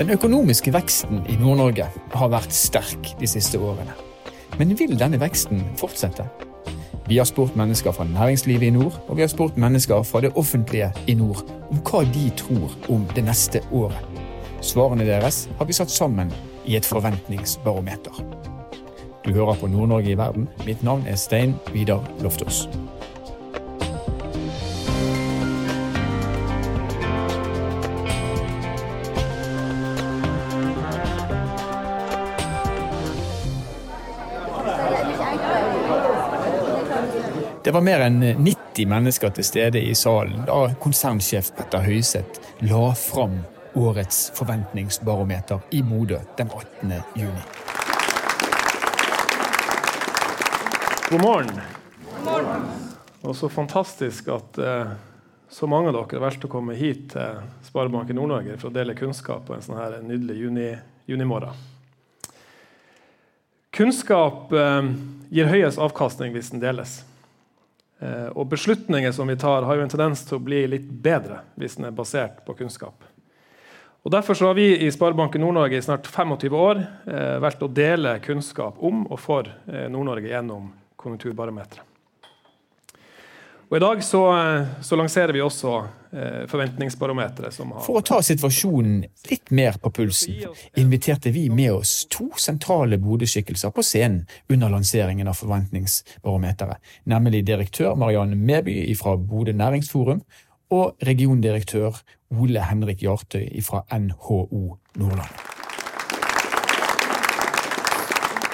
Den økonomiske veksten i Nord-Norge har vært sterk de siste årene. Men vil denne veksten fortsette? Vi har spurt mennesker fra næringslivet i nord, og vi har spurt mennesker fra det offentlige i nord om hva de tror om det neste året. Svarene deres har vi satt sammen i et forventningsbarometer. Du hører på Nord-Norge i verden. Mitt navn er Stein Vidar Loftaas. Det var mer enn 90 mennesker til stede i salen da konsernsjef Petter Høiseth la fram årets forventningsbarometer i Modø den 18. juni. God morgen. God morgen. Og så fantastisk at eh, så mange av dere har valgt å komme hit til Sparebanken Nord-Norge for å dele kunnskap på en sånn her nydelig juni, junimorgen. Kunnskap eh, gir høyest avkastning hvis den deles. Eh, og beslutninger som vi tar, har jo en tendens til å bli litt bedre hvis den er basert på kunnskap. Og Derfor har vi i Sparebanken Nord-Norge i snart 25 år eh, valgt å dele kunnskap om og for eh, Nord-Norge gjennom konjunkturbarometeret. Og I dag så, så lanserer vi også eh, Forventningsbarometeret. For å ta situasjonen litt mer på pulsen, inviterte vi med oss to sentrale Bodø-skikkelser på scenen under lanseringen av Forventningsbarometeret, nemlig direktør Marianne Meby fra Bodø Næringsforum og regiondirektør Ole Henrik Jartøy fra NHO Nordland.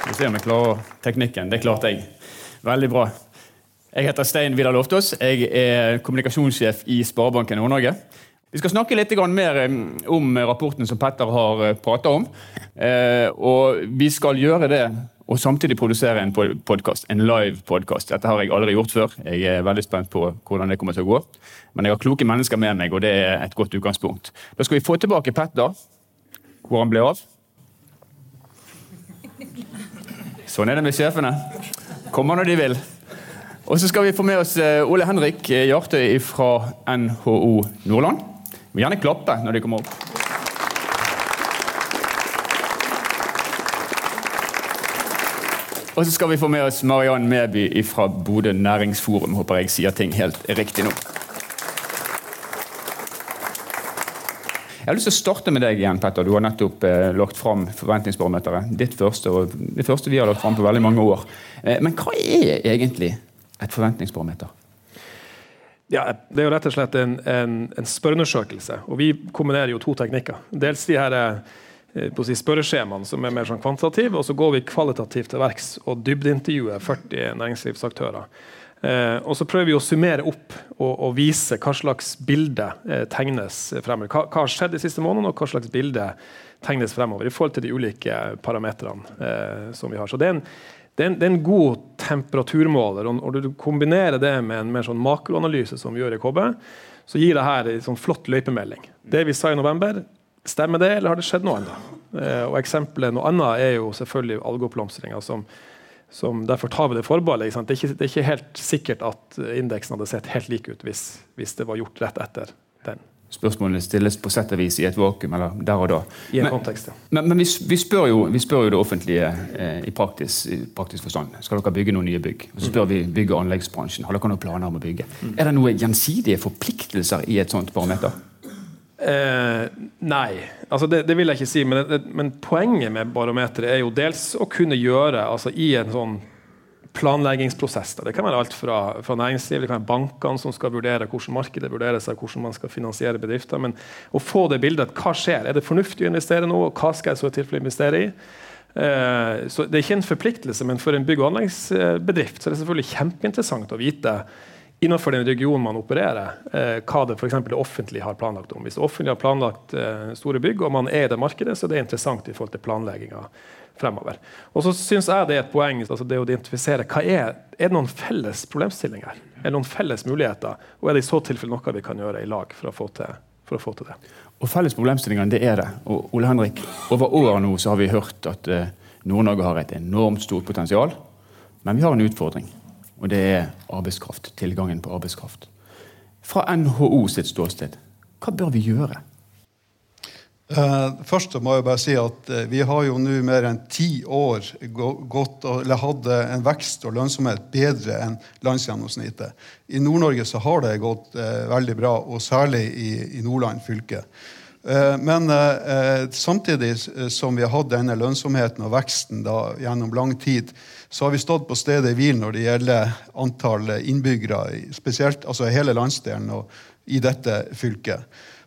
Vi ser om vi klarer teknikken. Det klarte jeg. Veldig bra. Jeg heter Stein Vidar Loftaas. Jeg er kommunikasjonssjef i Sparebanken Nord-Norge. Vi skal snakke litt mer eh, om rapporten som Petter har prata pratet om. Eh, og vi skal gjøre det og samtidig produsere en podkast, en live podkast. Dette har jeg aldri gjort før. Jeg er veldig spent på hvordan det kommer til å gå. Men jeg har kloke mennesker med meg, og det er et godt utgangspunkt. Da skal vi få tilbake Petter, hvor han ble av. Sånn er det med sjefene. Kommer når de vil. Og så skal vi få med oss eh, Ole Henrik Hjartøy fra NHO Nordland. Vi må gjerne klappe når de kommer opp. Og så skal vi få med oss Mariann Meby fra Bodø Næringsforum. Håper jeg sier ting helt riktig nå. Jeg har lyst til å starte med deg igjen, Petter. Du har nettopp eh, lagt fram Forventningsbarometeret. Ditt første, og det første vi har lagt fram på veldig mange år. Eh, men hva er egentlig et forventningsbarometer? Ja, Det er jo rett og slett en, en, en spørreundersøkelse. Og vi kombinerer jo to teknikker. Dels de her eh, si, spørreskjemaene som er mer sånn kvantitative, og så går vi kvalitativt til verks og dybdeintervjuer 40 næringslivsaktører. Eh, og så prøver vi å summere opp og, og vise hva slags bilde eh, tegnes fremover. Hva, hva, har skjedd de siste månedene, og hva slags bilde tegnes fremover i forhold til de ulike parametrene eh, som vi har. Så det er en det er, en, det er en, god temperaturmåler. og du kombinerer det med en mer sånn makroanalyse, som vi gjør i KB, så gir det her en sånn flott løypemelding. Det vi sa i november, stemmer det, eller har det skjedd noe annet? Eh, og Eksempelet noe annet er jo selvfølgelig algeoppblomstringa. Som, derfor tar vi det forbeholdet. Det, det, er ikke helt sikkert at indeksen hadde sett helt lik ut hvis, hvis det var gjort rett etter den spørsmålene stilles på sett og vis i et vakuum. eller der og da. I en men, kontekst, ja. Men, men vi, vi, spør jo, vi, spør jo, det offentlige eh, i, praktisk, i, praktisk, forstand. Skal dere bygge noen nye bygg? Og så spør mm. vi bygg- og anleggsbransjen. Har dere noen planer om å bygge? Mm. Er det noen gjensidige forpliktelser i et sånt barometer? Eh, nei, altså det, det, vil jeg ikke si. Men, det, men poenget med barometeret er jo dels å kunne gjøre altså i en sånn planleggingsprosess. Det kan være alt fra, fra næringsliv, det kan være bankene som skal vurdere hvordan markedet vurderer seg, hvordan man skal finansiere bedrifter. Men å få det bildet hva skjer? Er det fornuftig å investere nå? og Hva skal jeg så i tilfelle investere i? Eh, så Det er ikke en forpliktelse, men for en bygg- og anleggsbedrift så er det selvfølgelig kjempeinteressant å vite innenfor den regionen man opererer, eh, hva det, for det offentlige har planlagt om. Hvis det offentlige har planlagt eh, store bygg, og man er i det markedet, så er det interessant i forhold til planlegginga fremover. Og så syns jeg det er et poeng altså det å identifisere hva er, er det noen felles problemstillinger Er det noen felles muligheter? Og er det i så tilfelle noe vi kan gjøre i lag for å få til, å få til det? Og Felles problemstillinger, det er det. Og Ole Henrik, Over året nå så har vi hørt at eh, Nord-Norge har et enormt stort potensial. Men vi har en utfordring, og det er arbeidskraft. Tilgangen på arbeidskraft. Fra NHO sitt ståsted, hva bør vi gjøre? Uh, først må jeg bare si at uh, Vi har jo nå mer enn ti år gått, eller hadde en vekst og lønnsomhet bedre enn landsgjennomsnittet. I Nord-Norge så har det gått uh, veldig bra, og særlig i, i Nordland fylke. Men samtidig som vi har hatt denne lønnsomheten og veksten da, gjennom lang tid, så har vi stått på stedet hvil når det gjelder antall innbyggere, spesielt altså hele landsdelen og i dette fylket.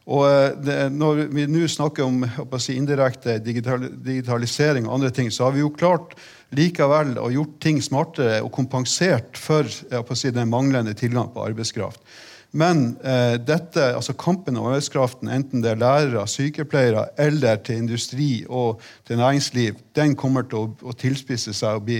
Og eh, det, Når vi nå snakker om si, indirekte digital, digitalisering og andre ting, så har vi jo klart likevel å gjort ting smartere og kompensert for si, den manglende tilgang på arbeidskraft. Men eh, dette, altså kampen om arbeidskraften, enten det er lærere, sykepleiere eller til industri og til næringsliv, den kommer til å, å tilspisse seg og bli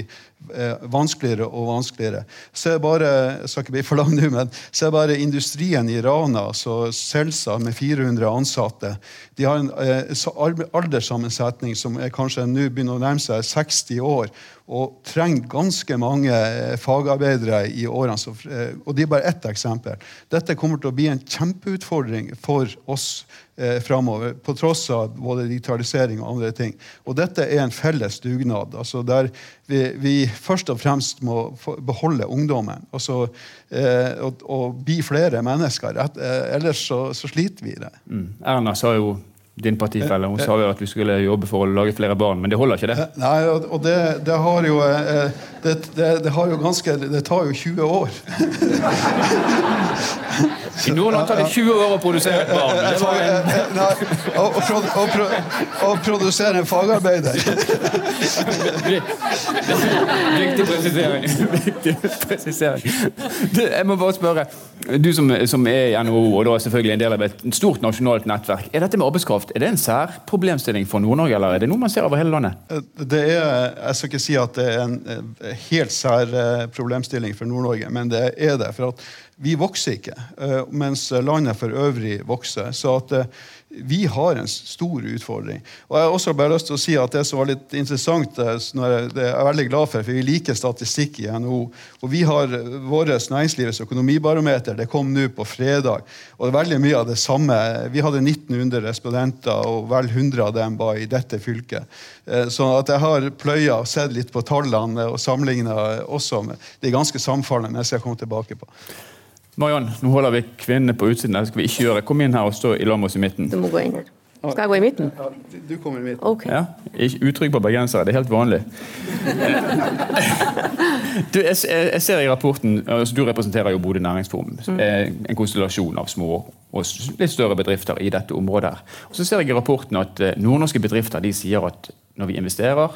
vanskeligere og vanskeligere. Se bare jeg skal ikke bli for lang nå, men se bare industrien i Rana, så Selsa med 400 ansatte. De har en eh, alderssammensetning som er kanskje nå begynner å nærme seg 60 år, og trenger ganske mange eh, fagarbeidere i årene. Eh, og det er bare ett eksempel. Dette kommer til å bli en kjempeutfordring for oss eh, framover, på tross av både digitalisering og andre ting. Og dette er en felles dugnad, altså der vi, vi først og fremst må beholde ungdommen altså, eh, og, og, bli flere mennesker. Eh, ellers så, så, sliter vi det. Mm. Erna sa jo din partifelle. Hun sa jo at vi skulle jobbe for å lage flere barn, men det holder ikke, det? Eh, nei, og det, det har jo eh, det, det, det, har jo ganske Det tar jo 20 år. I Nordland tar det 20 år å produsere et barn. Det var en... Nei, å, å, å, å, produsere en fagarbeider. Viktig presisering. Viktig presisering. Du, jeg må bare spørre, du som, som er i NHO og da er selvfølgelig en del av et stort nasjonalt nettverk. Er dette med arbeidskraft er det en sær problemstilling for Nord-Norge, eller er det noe man ser over hele landet? Det er, Jeg skal ikke si at det er en helt sær eh, problemstilling for Nord-Norge, men det er det. for at vi vokser ikke, eh, mens landet for øvrig vokser. Så at eh, vi har en stor utfordring. Og Jeg har også bare lyst til å si at det som var litt interessant, eh, det er jeg veldig glad for, for vi liker statistikk i NHO. Og vi har vårt næringslivets økonomibarometer. Det kom nå på fredag. Og det er veldig mye av det samme. Vi hadde 1900 respondenter, og vel 100 av dem var i dette fylket. Så at jeg har pløya og sett litt på tallene og sammenligna også. Det er ganske samfallende, men jeg komme tilbake på. Mariann, nå holder vi kvinnene på utsiden. Det skal vi ikke gjøre. Kom inn her og stå i lag med oss i midten. Du må gå inn her. Skal jeg gå i midten? Ja, du kommer i midten. Okay. Ja, ikke utrygg på bergensere. Det er helt vanlig. du, jeg, jeg, ser i rapporten altså Du representerer jo Bodø Næringsforum. Mm. En konstellasjon av små og litt større bedrifter i dette området. Og så ser jeg i rapporten at eh, nordnorske bedrifter de sier at når vi investerer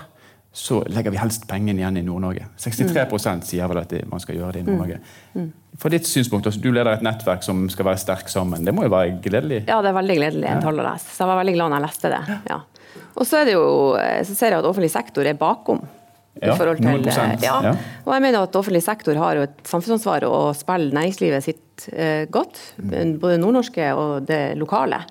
så legger vi helst pengene igjen i Nord-Norge. 63 mm. sier vel at man skal gjøre det i Nord-Norge. Mm. mm. Fra ditt synspunkt, altså, Du leder et nettverk som skal være sterkt sammen. Det må jo være gledelig? Ja, det er veldig gledelig ja. å lese. Så jeg var veldig glad når jeg leste det. Ja. Og så, det jo, så ser jeg at offentlig sektor er bakom. Ja, prosent. Ja. ja. Og jeg mener at offentlig sektor har jo et samfunnsansvar å spille næringslivet sitt eh, godt. Mm. Både nordnorske og det lokale.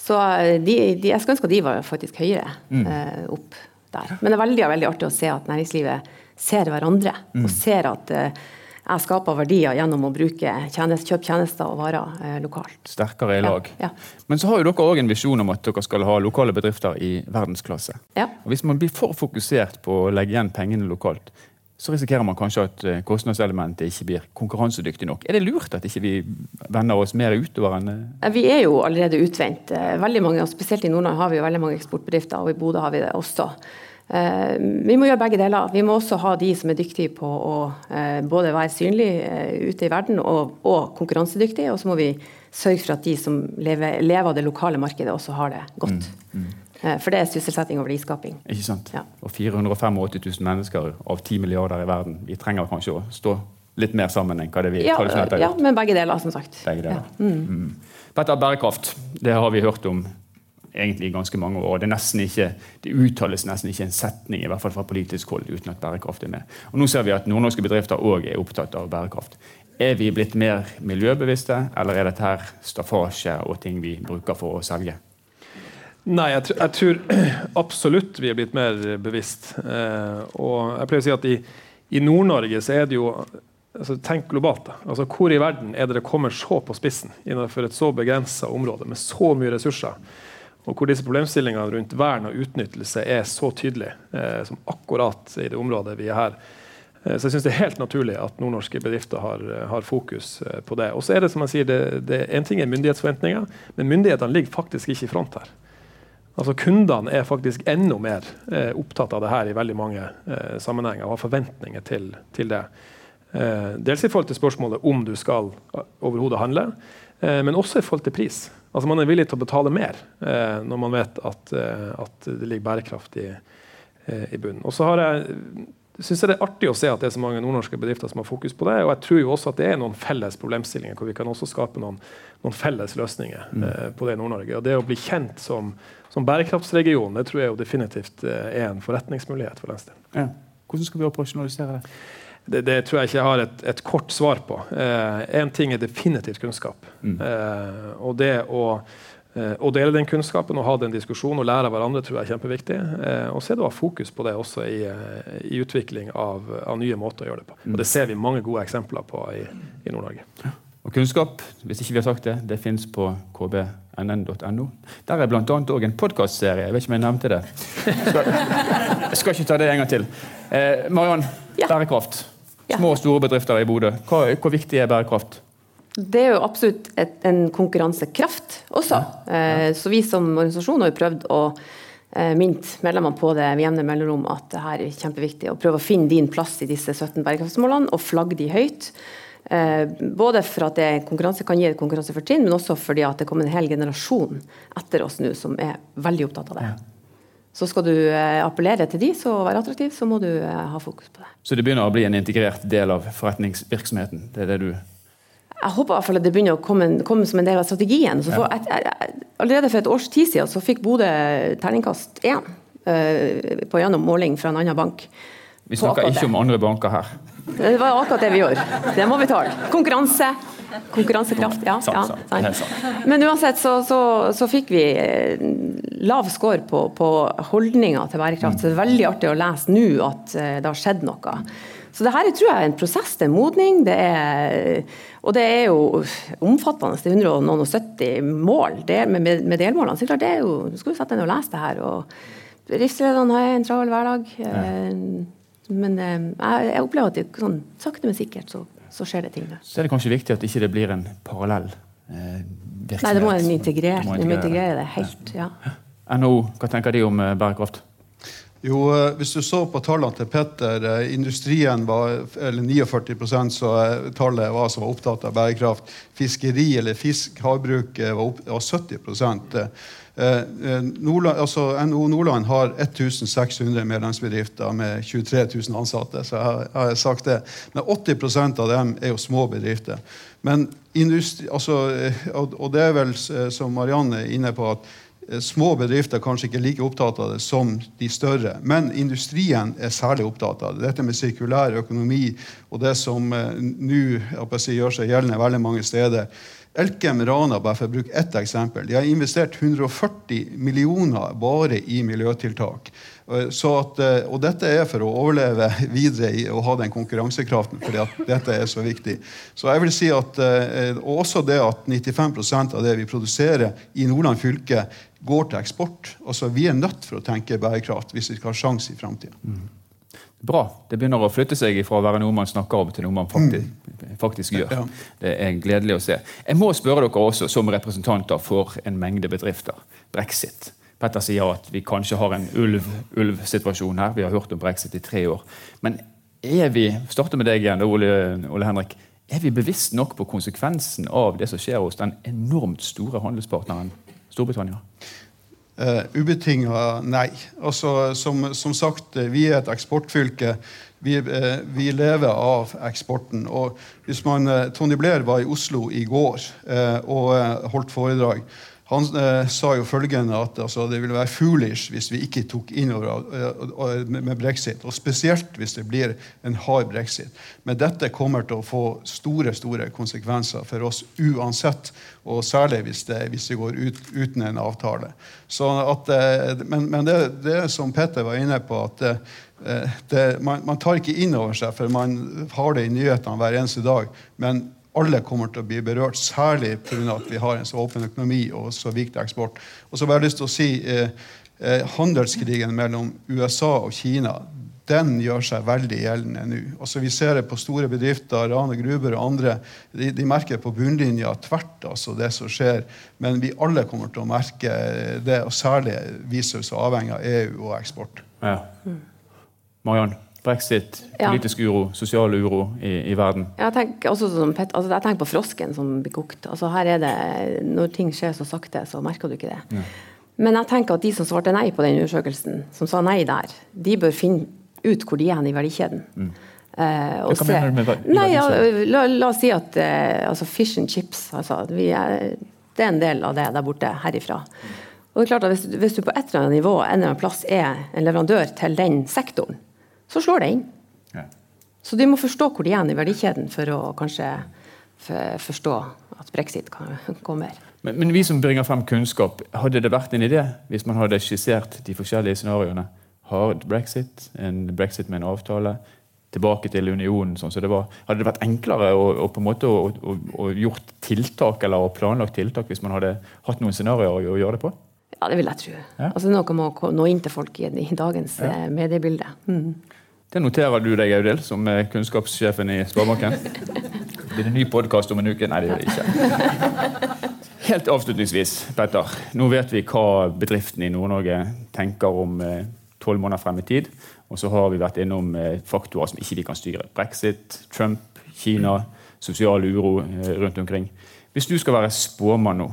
Så eh, de, de, jeg skulle ønske at de var faktisk høyere mm. eh, opp der. Men det er veldig, veldig artig å se at næringslivet ser hverandre. Mm. Og ser at uh, jeg skaper verdier gjennom å bruke tjenest, kjøpe tjenester og varer eh, lokalt. Sterkere i lag. Ja, ja. Men så har jo dere òg en visjon om at dere skal ha lokale bedrifter i verdensklasse. Ja. Og Hvis man blir for fokusert på å legge igjen pengene lokalt, så risikerer man kanskje at eh, kostnadselementet ikke blir konkurransedyktig nok. Er det lurt at ikke vi vender oss mer utover enn eh? Vi er jo allerede utvendt. Eh, veldig mange, og Spesielt i Nordland har vi jo veldig mange eksportbedrifter, og i Bodø har vi det også. Vi må gjøre begge deler. Vi må også ha de som er dyktige på å både være synlige ute i verden og, og konkurransedyktige. Og så må vi sørge for at de som lever, lever av det lokale markedet, også har det godt. Mm, mm. Eh, for det er sysselsetting og verdiskaping. Ikke sant? Ja. Og 485 000 mennesker av 10 milliarder i verden. Vi trenger kanskje å stå litt mer sammen enn hva det vi ja, tradisjonelt har gjort. Ja, men begge deler, som sagt. Begge deler. Ja. Mm. Mm. Petter, bærekraft, det har vi hørt om egentlig i ganske mange år. Det, ikke, det, uttales nesten ikke en setning i hvert fall fra politisk hold uten at bærekraft er med. Og Nå ser vi at nordnorske bedrifter òg er opptatt av bærekraft. Er vi blitt mer miljøbevisste, eller er dette her staffasje og ting vi bruker for å selge? Nei, jeg, jeg, tror absolutt vi er blitt mer bevisst. Eh, og jeg pleier å si at i, i Nord-Norge så er det jo altså, Tenk globalt. da. Altså, Hvor i verden er det det kommer så på spissen innenfor et så begrensa område med så mye ressurser? og hvor disse problemstillingene rundt vern og utnyttelse er så tydelige, eh, som akkurat i det området vi er her. Eh, så jeg synes det er helt naturlig at nordnorske bedrifter har, har fokus eh, på det. Og så er det som jeg sier, det, det, En ting er myndighetsforventninger, men myndighetene ligger faktisk ikke i front her. Altså Kundene er faktisk enda mer eh, opptatt av det her i veldig mange eh, sammenhenger og har forventninger til, til det. Eh, dels i forhold til spørsmålet om du skal overhodet handle, men også i forhold til pris. Altså Man er villig til å betale mer eh, når man vet at, eh, at det ligger bærekraft i, eh, i bunnen. Og så har jeg synes jeg det er artig å se at det er så mange nordnorske bedrifter som har fokus på det. Og jeg tror jo også at det er noen felles problemstillinger hvor vi kan også skape noen, noen felles løsninger mm. eh, på det i Nord-Norge. Og det å bli kjent som, som, bærekraftsregion det tror jeg jo definitivt eh, er en forretningsmulighet for landsdelen. Ja. Hvordan skal vi operasjonalisere det? Det, det, tror jeg ikke jeg har et, et kort svar på. Én eh, ting er definitivt kunnskap. Mm. Eh, og det å, å, dele den kunnskapen og ha den diskusjonen og lære av hverandre tror jeg er kjempeviktig. Eh, og så er det å ha fokus på det også i, eh, i utvikling av, av, nye måter å gjøre det på. Og det ser vi mange gode eksempler på i, i Nord-Norge. Og kunnskap, hvis ikke vi har sagt det, det fins på kbnn.no. Der er bl.a. òg en podkastserie. Jeg vet ikke om jeg nevnte det. Jeg skal ikke ta det en gang til. Eh, Mariann, ja. bærekraft. Små og store bedrifter i Bodø. Hvor, hvor, viktig er bærekraft? Det er jo absolutt et, en konkurransekraft også. Ja. Ja. Eh, så vi som organisasjon har jo prøvd å eh, minne medlemmene på det med jevne mellomrom at det her er kjempeviktig. Å prøve å finne din plass i disse 17 bærekraftsmålene og flagge de høyt. Eh, både for at det konkurranse kan gi et konkurransefortrinn, men også fordi at det kommer en hel generasjon etter oss nå som er veldig opptatt av det. Ja. Så skal du appellere til de og være attraktiv, så må du ha fokus på det. Så det begynner å bli en integrert del av forretningsvirksomheten? Det er det du jeg håper i hvert fall at det begynner å komme, komme som en del av strategien. For jeg, jeg, allerede for et års tid siden så fikk Bodø terningkast én uh, på gjennom måling fra en annen bank. Vi snakker ikke om andre banker her. Det var akkurat det vi gjorde. Det må vi tåle. Konkurranse, Konkurransekraft, ja. ja Men uansett så, så, så, fikk vi eh, lav score på, på holdninga til bærekraft. Så det er veldig artig å lese nå at eh, det har skjedd noe. Så det her tror jeg er en prosess, det er modning. Det er, og det er jo omfattende. Det er 170 mål det, med, med, delmålene. Så klart det er jo, Du skal jo sette deg ned og lese det her. og Bedriftslederne har en travel hverdag. Ja. Eh, men jeg, jeg, opplever at det, sånn, sakte, men sikkert så så skjer det ting der. Så er det kanskje viktig at ikke det blir en parallell eh, virksomhet? Nei, det må en integrere. integrere det helt, ja. NHO, hva tenker de om eh, bærekraft? Jo, eh, Hvis du så på tallene til Petter, eh, industrien var eller 49% så tallet var som var opptatt av bærekraft. Fiskeri eller fisk, havbruk var, opp, var 70 Eh, eh, Nordland, altså NHO Nordland har 1600 medlemsbedrifter med 23 000 ansatte. så jeg har sagt det. Men 80% av dem er jo små bedrifter. Men industri, altså, eh, og det er vel, som Marianne er inne på, at Små bedrifter er kanskje ikke like opptatt av det som de større. Men industrien er særlig opptatt av det. Dette med sirkulær økonomi og det som nå si, gjør seg gjeldende veldig mange steder. Elkem Rana, bare for å bruke ett eksempel, de har investert 140 millioner bare i miljøtiltak. At, eh, og dette er for å overleve videre og ha den konkurransekraften, fordi at dette er så viktig. Så jeg vil si at, eh, også det at 95% av det vi produserer i Nordland fylke, går til eksport. Altså, Vi er nødt for å tenke bærekraft hvis vi skal ha sjanse i framtida. Mm bra. Det begynner å flytte seg fra å være noe man snakker om, til noe man faktisk, mm. faktisk gjør. Det er gledelig å se. Jeg må spørre dere også, som representanter for en mengde bedrifter, brexit. Petter sier at vi kanskje har en ulv-situasjon her. Vi har hørt om brexit i tre år. Men er vi starter med deg igjen, Ole, Ole Henrik, er vi bevisst nok på konsekvensen av det som skjer hos den enormt store handelspartneren Storbritannia? Uh, Ubetinga nei. Altså, som, som, sagt, eh, vi er et eksportfylke. Vi, uh, vi, lever av eksporten. Og hvis man, uh, Tony Blair var i Oslo i går og holdt foredrag. Han eh, sa jo følgende at altså, det ville være foolish hvis vi ikke tok innover uh, med brexit. Og spesielt hvis det blir en hard brexit. Men dette kommer til å få store store konsekvenser for oss uansett. Og særlig hvis det, hvis det går ut, uten en avtale. At, eh, men, men det, det, som Petter var inne på, at uh, det, man, man, tar ikke inn over seg, for man har det i nyhetene hver eneste dag. men alle kommer til å bli berørt, særlig pga. at vi har en så åpen økonomi og så viktig eksport. Og så har jeg lyst til å si eh, eh, Handelskrigen mellom USA og Kina den gjør seg veldig gjeldende nå. Altså vi ser det på store bedrifter, Rane Gruber og andre. De, de merker på bunnlinja tvert altså det som skjer. Men vi alle kommer til å merke det, og særlig vi som avhengig av EU og eksport. Ja. Mariann, brexit, politisk uro, sosial uro i, i verden. Jeg tenker, Pet, altså jeg tenker på frosken som blir kokt. Altså her er det, Når ting skjer så sakte, så merker du ikke det. Ja. Men jeg tenker at de som svarte nei på den undersøkelsen, som sa nei der, de bør finne ut hvor de er i verdikjeden. Mm. Eh, Hva se, med nei, ja, la, la, oss si at eh, altså fish and chips altså, er, Det er en del av det der borte herifra. Og det er klart at hvis, hvis, du på et eller annet nivå en eller annen plass er en leverandør til den sektoren, så slår det inn. Ja. Så de må forstå hvor de er i verdikjeden for å kanskje forstå at brexit kommer. Men, men, vi som bringer frem kunnskap, hadde det vært en idé hvis man hadde skissert de forskjellige scenarioene? hard brexit, en brexit med en avtale, tilbake til unionen sånn som det var. Hadde det vært enklere å, å på en måte å, å, å, gjort tiltak eller planlagt tiltak hvis man hadde hatt noen scenarioer å gjøre det på? Ja, det vil jeg tro. Ja. Altså Noe må nå inn til folk i, i dagens ja. Eh, mediebilde. Mm. Det noterer du deg, Audhild, som kunnskapssjefen i Sparebanken. Blir det en ny podkast om en uke? Nei, det gjør det ikke. Helt avslutningsvis, Petter. Nå vet vi hva bedriftene i Nord-Norge tenker om eh, tolv måneder frem i tid. Og så har vi vært innom eh, faktorer som ikke vi kan styre. Brexit, Trump, Kina, sosial uro eh, rundt omkring. Hvis du skal være spåmann nå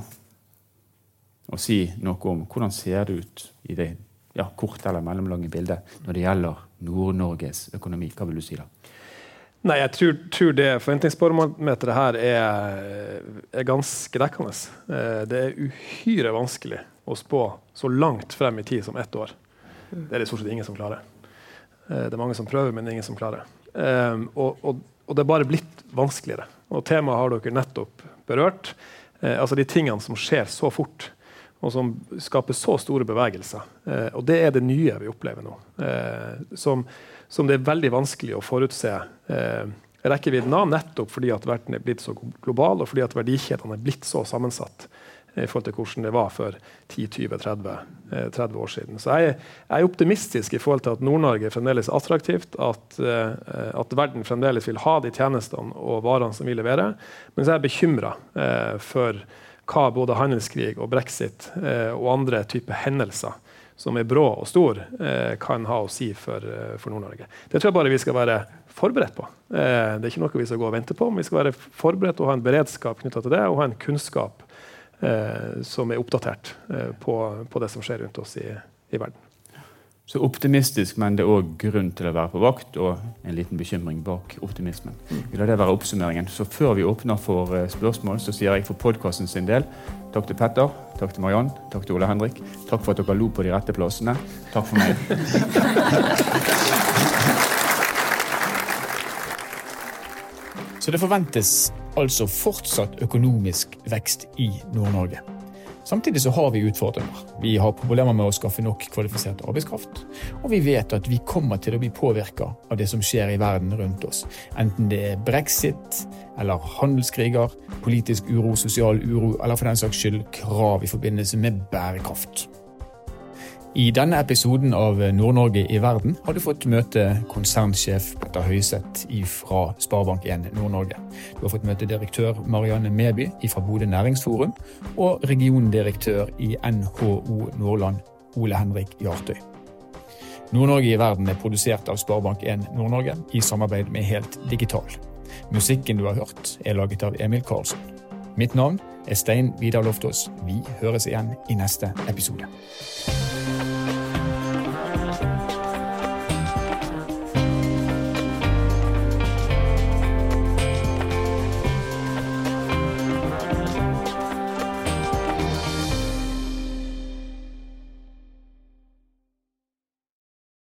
og si noe om hvordan ser det ut i det ja, korte eller mellomlange bildet når det gjelder Nord-Norges økonomi, hva vil du si da? Nei, jeg tror, tror det forventningsbarometeret her er, er, ganske dekkende. Eh, det er uhyre vanskelig å spå så langt frem i tid som ett år. Det er det stort sett ingen som klarer. Eh, det er mange som prøver, men ingen som klarer. Um, og, og, og, det er bare blitt vanskeligere. Og temaet har dere nettopp berørt. Altså de tingene som skjer så fort, og som skaper så store bevegelser. Eh, og det er det nye vi opplever nå. eh, som, som, det er veldig vanskelig å forutse rekkevidden av, nettopp fordi at verden er blitt så global, og fordi at verdikjedene er blitt så sammensatt i forhold til hvordan det var for 10-20-30 år siden. Så jeg, er optimistisk i forhold til at Nord-Norge er fremdeles attraktivt, at, eh, at, verden fremdeles vil ha de tjenestene og varene som vi leverer. Men så er jeg bekymra eh, for hva både handelskrig og brexit eh, og andre typer hendelser som er brå og stor, kan ha å si for, for Nord-Norge. Det tror jeg bare vi skal være forberedt på. det er ikke noe vi skal gå og vente på, men vi skal være forberedt og ha en beredskap knytta til det, og ha en kunnskap eh, som er oppdatert eh, på, på, det som skjer rundt oss i, i verden. Så optimistisk, men det er òg grunn til å være på vakt, og en liten bekymring bak optimismen. Vi lar det være oppsummeringen. Så før vi åpner for eh, spørsmål, så sier jeg for podkasten sin del takk til Petter, takk til Mariann, takk til Ole Henrik. Takk for at dere lo på de rette plassene. Takk for meg. Så det forventes altså fortsatt økonomisk vekst i Nord-Norge. Samtidig så har vi utfordringer. Vi har problemer med å skaffe nok kvalifisert arbeidskraft. Og vi vet at vi kommer til å bli påvirka av det som skjer i verden rundt oss. Enten det er brexit eller handelskriger, politisk uro, sosial uro eller for den saks skyld krav i forbindelse med bærekraft. I denne episoden av Nord-Norge i verden har du fått møte konsernsjef Petter Høiseth fra Sparebank1 Nord-Norge. Du har fått møte direktør Marianne Meby fra Bodø næringsforum og regiondirektør i NHO Nordland Ole Henrik Jartøy. Nord-Norge i verden er produsert av Sparebank1 Nord-Norge i samarbeid med Helt Digital. Musikken du har hørt, er laget av Emil Karlsson. Mitt navn er Stein Vidar Loftaas. Vi høres igjen i neste episode.